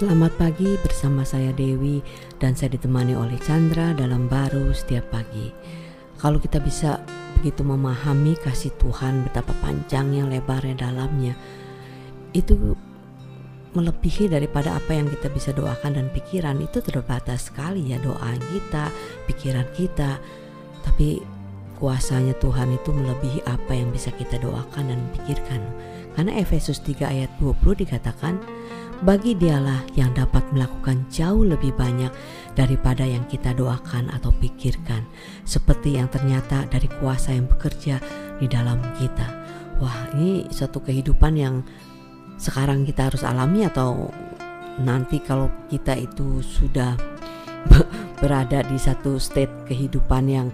Selamat pagi bersama saya Dewi dan saya ditemani oleh Chandra dalam baru setiap pagi. Kalau kita bisa begitu memahami kasih Tuhan betapa panjangnya, lebarnya, dalamnya, itu melebihi daripada apa yang kita bisa doakan dan pikiran itu terbatas sekali ya doa kita, pikiran kita. Tapi kuasanya Tuhan itu melebihi apa yang bisa kita doakan dan pikirkan. Karena Efesus 3 ayat 20 dikatakan, bagi dialah yang dapat melakukan jauh lebih banyak daripada yang kita doakan atau pikirkan, seperti yang ternyata dari kuasa yang bekerja di dalam kita. Wah, ini suatu kehidupan yang sekarang kita harus alami atau nanti kalau kita itu sudah berada di satu state kehidupan yang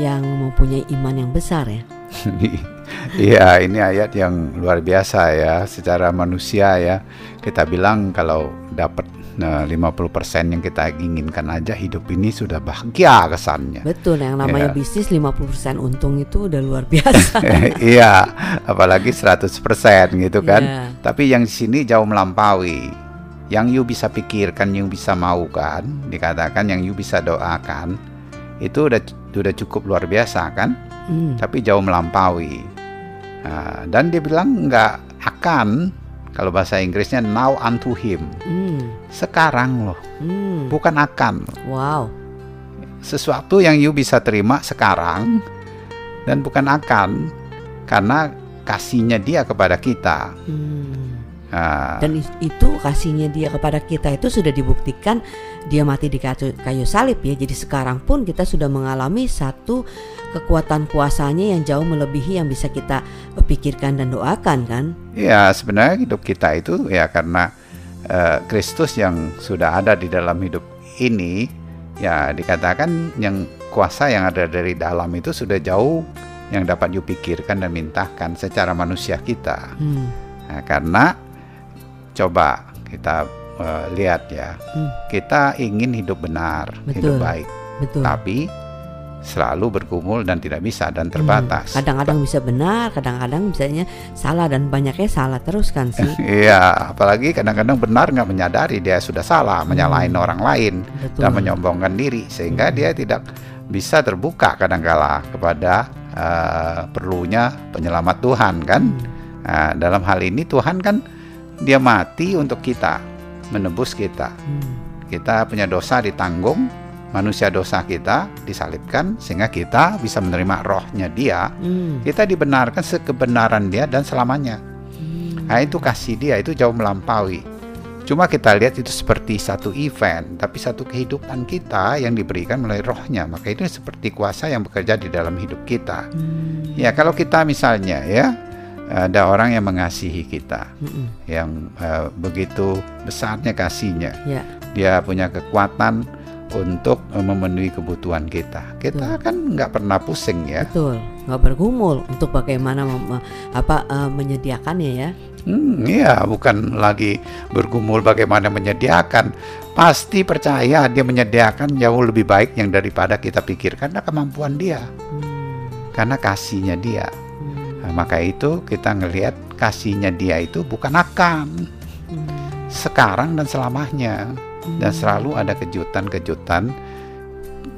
yang mempunyai iman yang besar ya. Iya, ini ayat yang luar biasa ya. Secara manusia ya, kita bilang kalau dapat nah, 50% yang kita inginkan aja hidup ini sudah bahagia kesannya. Betul, yang namanya ya. bisnis 50% untung itu udah luar biasa. iya, apalagi 100% gitu kan. Ya. Tapi yang di sini jauh melampaui. Yang you bisa pikirkan, you bisa maukan, dikatakan yang you bisa doakan, itu udah udah cukup luar biasa kan? Hmm. Tapi jauh melampaui. Nah, dan dia bilang nggak akan kalau bahasa Inggrisnya now unto him. Hmm. Sekarang loh. Hmm. Bukan akan. Wow. Sesuatu yang you bisa terima sekarang dan bukan akan karena kasihnya dia kepada kita. Hmm. Nah. Dan itu kasihnya dia kepada kita itu sudah dibuktikan dia mati di kayu, kayu salib ya. Jadi sekarang pun kita sudah mengalami satu kekuatan kuasanya yang jauh melebihi yang bisa kita pikirkan dan doakan kan? Ya sebenarnya hidup kita itu ya karena uh, Kristus yang sudah ada di dalam hidup ini ya dikatakan yang kuasa yang ada dari dalam itu sudah jauh yang dapat dipikirkan dan mintakan secara manusia kita. Hmm. Nah, karena coba kita uh, lihat ya, hmm. kita ingin hidup benar, Betul. hidup baik, Betul. tapi selalu bergumul dan tidak bisa dan hmm. terbatas. Kadang-kadang hmm. bisa benar, kadang-kadang misalnya salah dan banyaknya salah terus kan sih. Iya, apalagi kadang-kadang benar nggak menyadari dia sudah salah, hmm. menyalahin orang lain Betul. dan menyombongkan diri sehingga hmm. dia tidak bisa terbuka kadangkala kepada uh, perlunya penyelamat Tuhan kan. Hmm. Nah, dalam hal ini Tuhan kan dia mati untuk kita, menebus kita. Hmm. Kita punya dosa ditanggung, manusia dosa kita disalibkan sehingga kita bisa menerima rohnya dia. Hmm. Kita dibenarkan sekebenaran dia dan selamanya. Hmm. Nah itu kasih dia itu jauh melampaui. Cuma kita lihat itu seperti satu event, tapi satu kehidupan kita yang diberikan melalui rohnya. Maka itu seperti kuasa yang bekerja di dalam hidup kita. Hmm. Ya kalau kita misalnya ya ada orang yang mengasihi kita, mm-hmm. yang uh, begitu besarnya kasihnya. Yeah. Dia punya kekuatan untuk uh, memenuhi kebutuhan kita. Kita Betul. kan nggak pernah pusing ya. Betul, nggak bergumul untuk bagaimana mem- apa uh, menyediakannya ya. Hmm, iya, bukan lagi bergumul bagaimana menyediakan. Pasti percaya dia menyediakan jauh lebih baik yang daripada kita pikirkan karena kemampuan dia. Hmm. Karena kasihnya dia. Nah, maka itu kita ngelihat kasihnya dia itu bukan akan sekarang dan selamanya. Dan selalu ada kejutan-kejutan.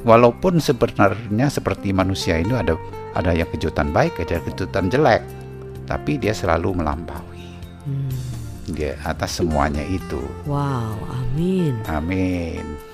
Walaupun sebenarnya seperti manusia ini ada ada yang kejutan baik ada kejutan jelek. Tapi dia selalu melampaui. Hmm. dia atas semuanya itu. Wow amin. Amin